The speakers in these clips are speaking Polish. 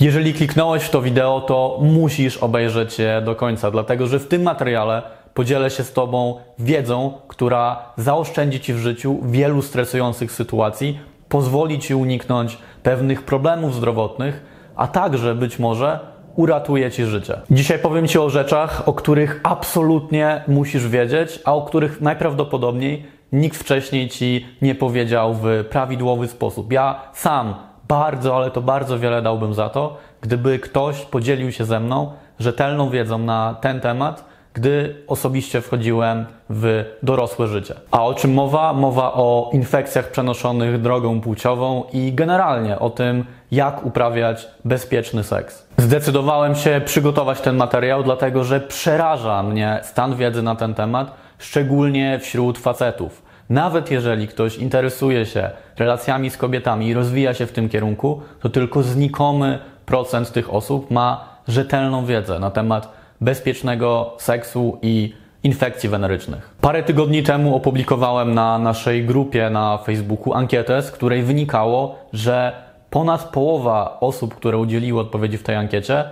Jeżeli kliknąłeś w to wideo, to musisz obejrzeć je do końca, dlatego że w tym materiale podzielę się z Tobą wiedzą, która zaoszczędzi Ci w życiu wielu stresujących sytuacji, pozwoli Ci uniknąć pewnych problemów zdrowotnych, a także być może uratuje Ci życie. Dzisiaj powiem Ci o rzeczach, o których absolutnie musisz wiedzieć, a o których najprawdopodobniej nikt wcześniej Ci nie powiedział w prawidłowy sposób. Ja sam bardzo, ale to bardzo wiele dałbym za to, gdyby ktoś podzielił się ze mną rzetelną wiedzą na ten temat, gdy osobiście wchodziłem w dorosłe życie. A o czym mowa? Mowa o infekcjach przenoszonych drogą płciową i generalnie o tym, jak uprawiać bezpieczny seks. Zdecydowałem się przygotować ten materiał, dlatego że przeraża mnie stan wiedzy na ten temat, szczególnie wśród facetów. Nawet jeżeli ktoś interesuje się relacjami z kobietami i rozwija się w tym kierunku, to tylko znikomy procent tych osób ma rzetelną wiedzę na temat bezpiecznego seksu i infekcji wenerycznych. Parę tygodni temu opublikowałem na naszej grupie na Facebooku ankietę, z której wynikało, że ponad połowa osób, które udzieliły odpowiedzi w tej ankiecie,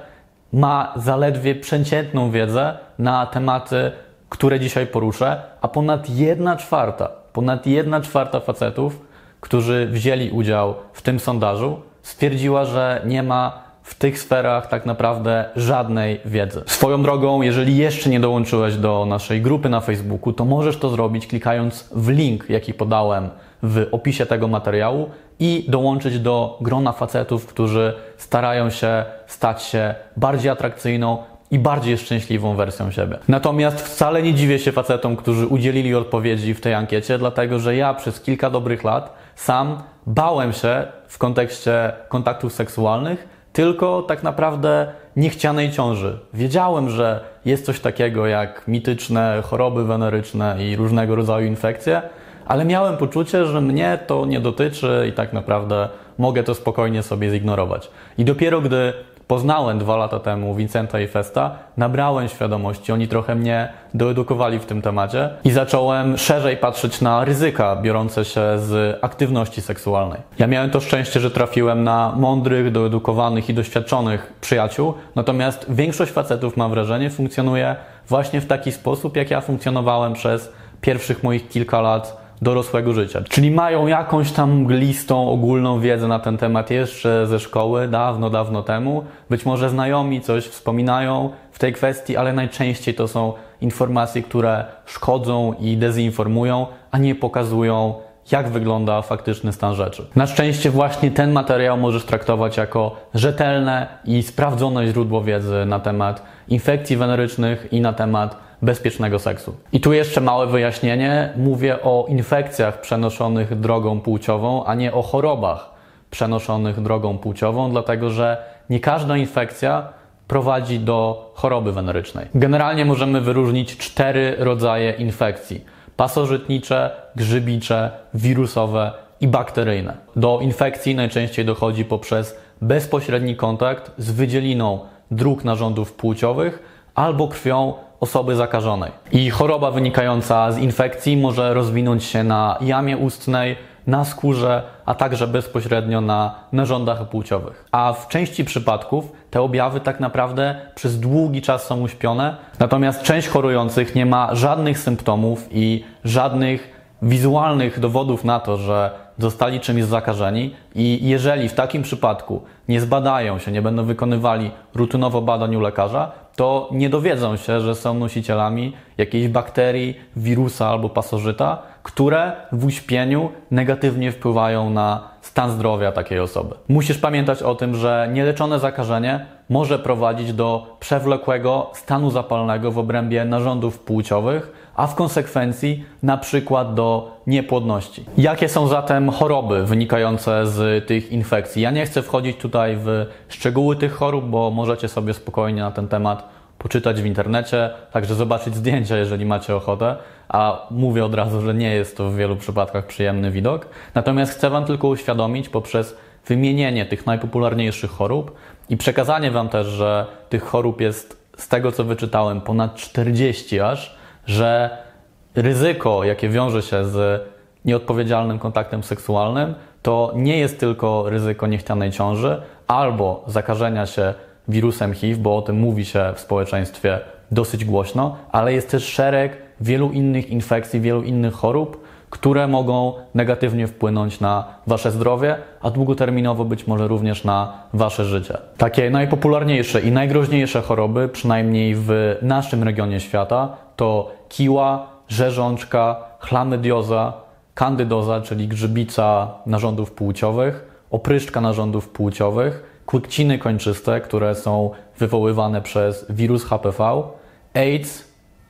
ma zaledwie przeciętną wiedzę na tematy, które dzisiaj poruszę, a ponad jedna czwarta, ponad jedna czwarta facetów, którzy wzięli udział w tym sondażu, stwierdziła, że nie ma w tych sferach tak naprawdę żadnej wiedzy. Swoją drogą, jeżeli jeszcze nie dołączyłeś do naszej grupy na Facebooku, to możesz to zrobić klikając w link, jaki podałem w opisie tego materiału i dołączyć do grona facetów, którzy starają się stać się bardziej atrakcyjną i bardziej szczęśliwą wersją siebie. Natomiast wcale nie dziwię się facetom, którzy udzielili odpowiedzi w tej ankiecie, dlatego że ja przez kilka dobrych lat sam bałem się w kontekście kontaktów seksualnych tylko tak naprawdę niechcianej ciąży. Wiedziałem, że jest coś takiego jak mityczne choroby weneryczne i różnego rodzaju infekcje, ale miałem poczucie, że mnie to nie dotyczy i tak naprawdę mogę to spokojnie sobie zignorować. I dopiero gdy poznałem dwa lata temu Vincenta i Festa, nabrałem świadomości, oni trochę mnie doedukowali w tym temacie i zacząłem szerzej patrzeć na ryzyka biorące się z aktywności seksualnej. Ja miałem to szczęście, że trafiłem na mądrych, doedukowanych i doświadczonych przyjaciół, natomiast większość facetów, mam wrażenie, funkcjonuje właśnie w taki sposób, jak ja funkcjonowałem przez pierwszych moich kilka lat dorosłego życia. Czyli mają jakąś tam mglistą, ogólną wiedzę na ten temat jeszcze ze szkoły, dawno, dawno temu. Być może znajomi coś wspominają w tej kwestii, ale najczęściej to są informacje, które szkodzą i dezinformują, a nie pokazują, jak wygląda faktyczny stan rzeczy. Na szczęście właśnie ten materiał możesz traktować jako rzetelne i sprawdzone źródło wiedzy na temat infekcji wenerycznych i na temat bezpiecznego seksu. I tu jeszcze małe wyjaśnienie. Mówię o infekcjach przenoszonych drogą płciową, a nie o chorobach przenoszonych drogą płciową, dlatego że nie każda infekcja prowadzi do choroby wenerycznej. Generalnie możemy wyróżnić cztery rodzaje infekcji: pasożytnicze, grzybicze, wirusowe i bakteryjne. Do infekcji najczęściej dochodzi poprzez bezpośredni kontakt z wydzieliną dróg narządów płciowych albo krwią osoby zakażonej. I choroba wynikająca z infekcji może rozwinąć się na jamie ustnej, na skórze, a także bezpośrednio na narządach płciowych. A w części przypadków te objawy tak naprawdę przez długi czas są uśpione, natomiast część chorujących nie ma żadnych symptomów i żadnych wizualnych dowodów na to, że zostali czymś zakażeni i jeżeli w takim przypadku nie zbadają się, nie będą wykonywali rutynowo badań u lekarza, to nie dowiedzą się, że są nosicielami jakiejś bakterii, wirusa albo pasożyta, które w uśpieniu negatywnie wpływają na stan zdrowia takiej osoby. Musisz pamiętać o tym, że nieleczone zakażenie może prowadzić do przewlekłego stanu zapalnego w obrębie narządów płciowych, a w konsekwencji na przykład do niepłodności. Jakie są zatem choroby wynikające z tych infekcji? Ja nie chcę wchodzić tutaj w szczegóły tych chorób, bo możecie sobie spokojnie na ten temat poczytać w internecie, także zobaczyć zdjęcia, jeżeli macie ochotę, a mówię od razu, że nie jest to w wielu przypadkach przyjemny widok. Natomiast chcę Wam tylko uświadomić poprzez wymienienie tych najpopularniejszych chorób i przekazanie Wam też, że tych chorób jest z tego, co wyczytałem, ponad 40 aż, że ryzyko, jakie wiąże się z nieodpowiedzialnym kontaktem seksualnym, to nie jest tylko ryzyko niechcianej ciąży albo zakażenia się wirusem HIV, bo o tym mówi się w społeczeństwie dosyć głośno, ale jest też szereg wielu innych infekcji, wielu innych chorób, które mogą negatywnie wpłynąć na Wasze zdrowie, a długoterminowo być może również na Wasze życie. Takie najpopularniejsze i najgroźniejsze choroby, przynajmniej w naszym regionie świata, to kiła, rzeżączka, chlamydioza, kandydoza, czyli grzybica narządów płciowych, opryszczka narządów płciowych, kłykciny kończyste, które są wywoływane przez wirus HPV, AIDS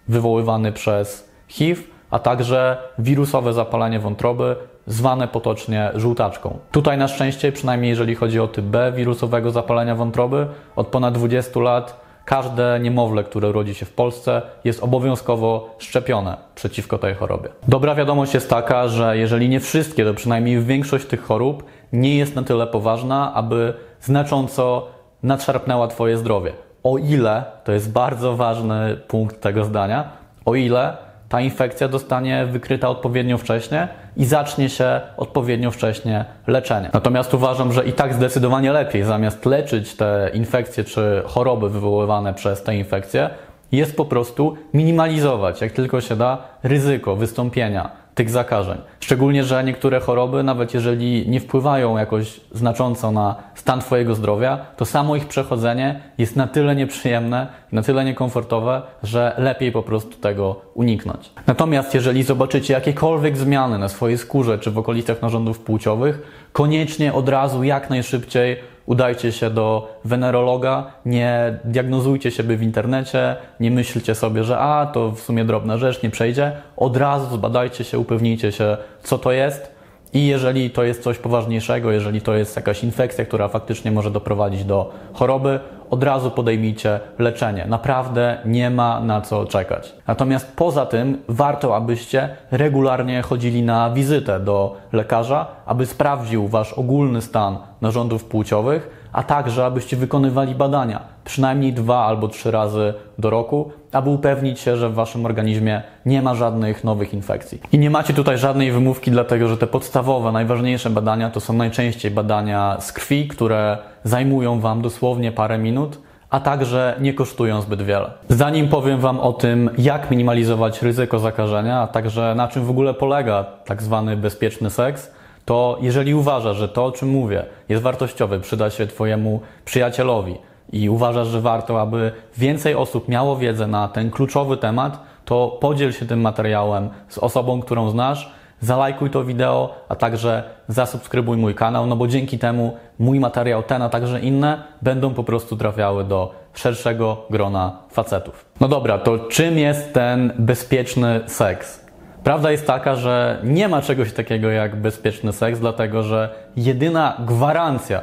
wywoływany przez HIV, a także wirusowe zapalenie wątroby, zwane potocznie żółtaczką. Tutaj na szczęście, przynajmniej jeżeli chodzi o typ B wirusowego zapalenia wątroby, od ponad 20 lat każde niemowlę, które urodzi się w Polsce, jest obowiązkowo szczepione przeciwko tej chorobie. Dobra wiadomość jest taka, że jeżeli nie wszystkie, to przynajmniej większość tych chorób nie jest na tyle poważna, aby znacząco nadszarpnęła Twoje zdrowie. O ile, to jest bardzo ważny punkt tego zdania, o ile ta infekcja zostanie wykryta odpowiednio wcześnie i zacznie się odpowiednio wcześnie leczenie. Natomiast uważam, że i tak zdecydowanie lepiej zamiast leczyć te infekcje czy choroby wywoływane przez te infekcje, jest po prostu minimalizować, jak tylko się da, ryzyko wystąpienia tych zakażeń. Szczególnie, że niektóre choroby, nawet jeżeli nie wpływają jakoś znacząco na stan Twojego zdrowia, to samo ich przechodzenie jest na tyle nieprzyjemne, na tyle niekomfortowe, że lepiej po prostu tego uniknąć. Natomiast jeżeli zobaczycie jakiekolwiek zmiany na swojej skórze czy w okolicach narządów płciowych, koniecznie od razu, jak najszybciej udajcie się do wenerologa, nie diagnozujcie siebie w internecie, nie myślcie sobie, że a, to w sumie drobna rzecz, nie przejdzie. Od razu zbadajcie się, upewnijcie się, co to jest i jeżeli to jest coś poważniejszego, jeżeli to jest jakaś infekcja, która faktycznie może doprowadzić do choroby, od razu podejmijcie leczenie. Naprawdę nie ma na co czekać. Natomiast poza tym warto, abyście regularnie chodzili na wizytę do lekarza, aby sprawdził wasz ogólny stan narządów płciowych, a także abyście wykonywali badania przynajmniej dwa albo trzy razy do roku, aby upewnić się, że w waszym organizmie nie ma żadnych nowych infekcji. I nie macie tutaj żadnej wymówki, dlatego że te podstawowe, najważniejsze badania to są najczęściej badania z krwi, które zajmują wam dosłownie parę minut a także nie kosztują zbyt wiele. Zanim powiem Wam o tym, jak minimalizować ryzyko zakażenia, a także na czym w ogóle polega tak zwany bezpieczny seks, to jeżeli uważasz, że to, o czym mówię, jest wartościowe, przyda się Twojemu przyjacielowi i uważasz, że warto, aby więcej osób miało wiedzę na ten kluczowy temat, to podziel się tym materiałem z osobą, którą znasz, zalajkuj to wideo, a także zasubskrybuj mój kanał, no bo dzięki temu mój materiał, ten, a także inne będą po prostu trafiały do szerszego grona facetów. No dobra, to czym jest ten bezpieczny seks? Prawda jest taka, że nie ma czegoś takiego jak bezpieczny seks, dlatego że jedyna gwarancja,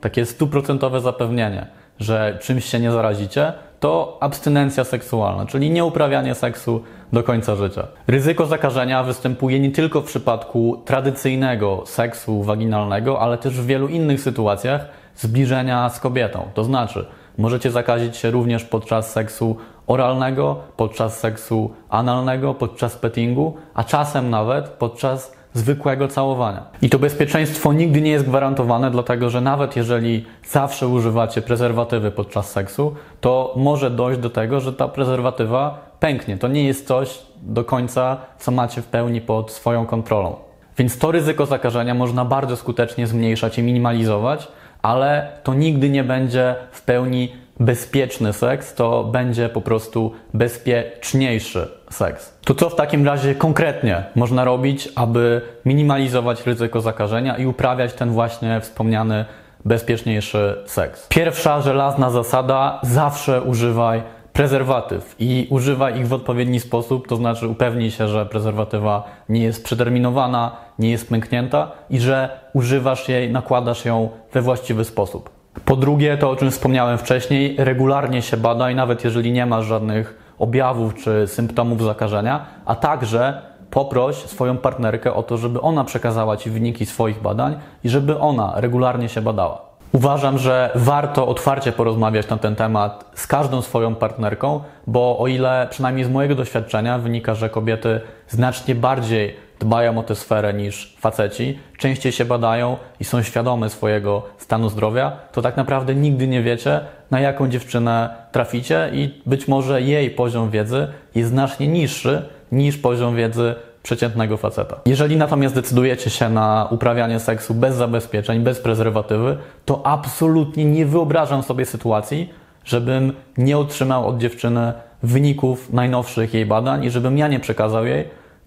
takie stuprocentowe zapewnienie, że czymś się nie zarazicie, to abstynencja seksualna, czyli nieuprawianie seksu do końca życia. Ryzyko zakażenia występuje nie tylko w przypadku tradycyjnego seksu waginalnego, ale też w wielu innych sytuacjach zbliżenia z kobietą. To znaczy, możecie zakazić się również podczas seksu oralnego, podczas seksu analnego, podczas pettingu, a czasem nawet podczas zwykłego całowania. I to bezpieczeństwo nigdy nie jest gwarantowane, dlatego że nawet jeżeli zawsze używacie prezerwatywy podczas seksu, to może dojść do tego, że ta prezerwatywa pęknie. To nie jest coś do końca, co macie w pełni pod swoją kontrolą. Więc to ryzyko zakażenia można bardzo skutecznie zmniejszać i minimalizować, ale to nigdy nie będzie w pełni bezpieczny seks, to będzie po prostu bezpieczniejszy seks. To co w takim razie konkretnie można robić, aby minimalizować ryzyko zakażenia i uprawiać ten właśnie wspomniany bezpieczniejszy seks? Pierwsza żelazna zasada: zawsze używaj prezerwatyw i używaj ich w odpowiedni sposób, to znaczy upewnij się, że prezerwatywa nie jest przeterminowana, nie jest pęknięta i że używasz jej, nakładasz ją we właściwy sposób. Po drugie, to o czym wspomniałem wcześniej, regularnie się badaj, nawet jeżeli nie masz żadnych objawów czy symptomów zakażenia, a także poproś swoją partnerkę o to, żeby ona przekazała Ci wyniki swoich badań i żeby ona regularnie się badała. Uważam, że warto otwarcie porozmawiać na ten temat z każdą swoją partnerką, bo o ile przynajmniej z mojego doświadczenia wynika, że kobiety znacznie bardziej dbają o tę sferę niż faceci, częściej się badają i są świadome swojego stanu zdrowia, to tak naprawdę nigdy nie wiecie, na jaką dziewczynę traficie i być może jej poziom wiedzy jest znacznie niższy niż poziom wiedzy przeciętnego faceta. Jeżeli natomiast decydujecie się na uprawianie seksu bez zabezpieczeń, bez prezerwatywy, to absolutnie nie wyobrażam sobie sytuacji, żebym nie otrzymał od dziewczyny wyników najnowszych jej badań i żebym ja nie przekazał jej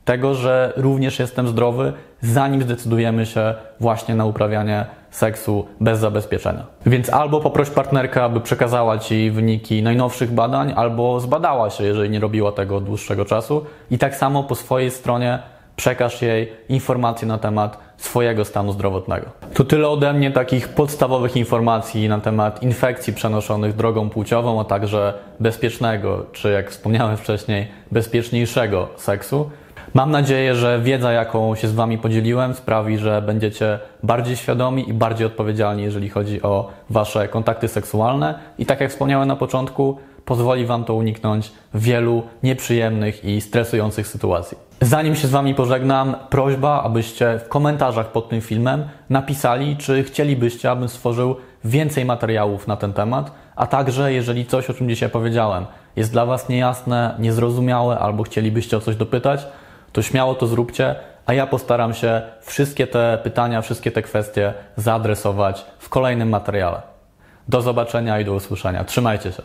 tego, że również jestem zdrowy, zanim zdecydujemy się właśnie na uprawianie seksu bez zabezpieczenia. Więc albo poproś partnerkę, aby przekazała Ci wyniki najnowszych badań, albo zbadała się, jeżeli nie robiła tego od dłuższego czasu. I tak samo po swojej stronie przekaż jej informacje na temat swojego stanu zdrowotnego. To tyle ode mnie takich podstawowych informacji na temat infekcji przenoszonych drogą płciową, a także bezpiecznego, czy jak wspomniałem wcześniej, bezpieczniejszego seksu. Mam nadzieję, że wiedza, jaką się z Wami podzieliłem, sprawi, że będziecie bardziej świadomi i bardziej odpowiedzialni, jeżeli chodzi o Wasze kontakty seksualne. I tak jak wspomniałem na początku, pozwoli Wam to uniknąć wielu nieprzyjemnych i stresujących sytuacji. Zanim się z Wami pożegnam, prośba, abyście w komentarzach pod tym filmem napisali, czy chcielibyście, abym stworzył więcej materiałów na ten temat, a także jeżeli coś, o czym dzisiaj powiedziałem, jest dla Was niejasne, niezrozumiałe albo chcielibyście o coś dopytać, to śmiało to zróbcie, a ja postaram się wszystkie te pytania, wszystkie te kwestie zaadresować w kolejnym materiale. Do zobaczenia i do usłyszenia. Trzymajcie się.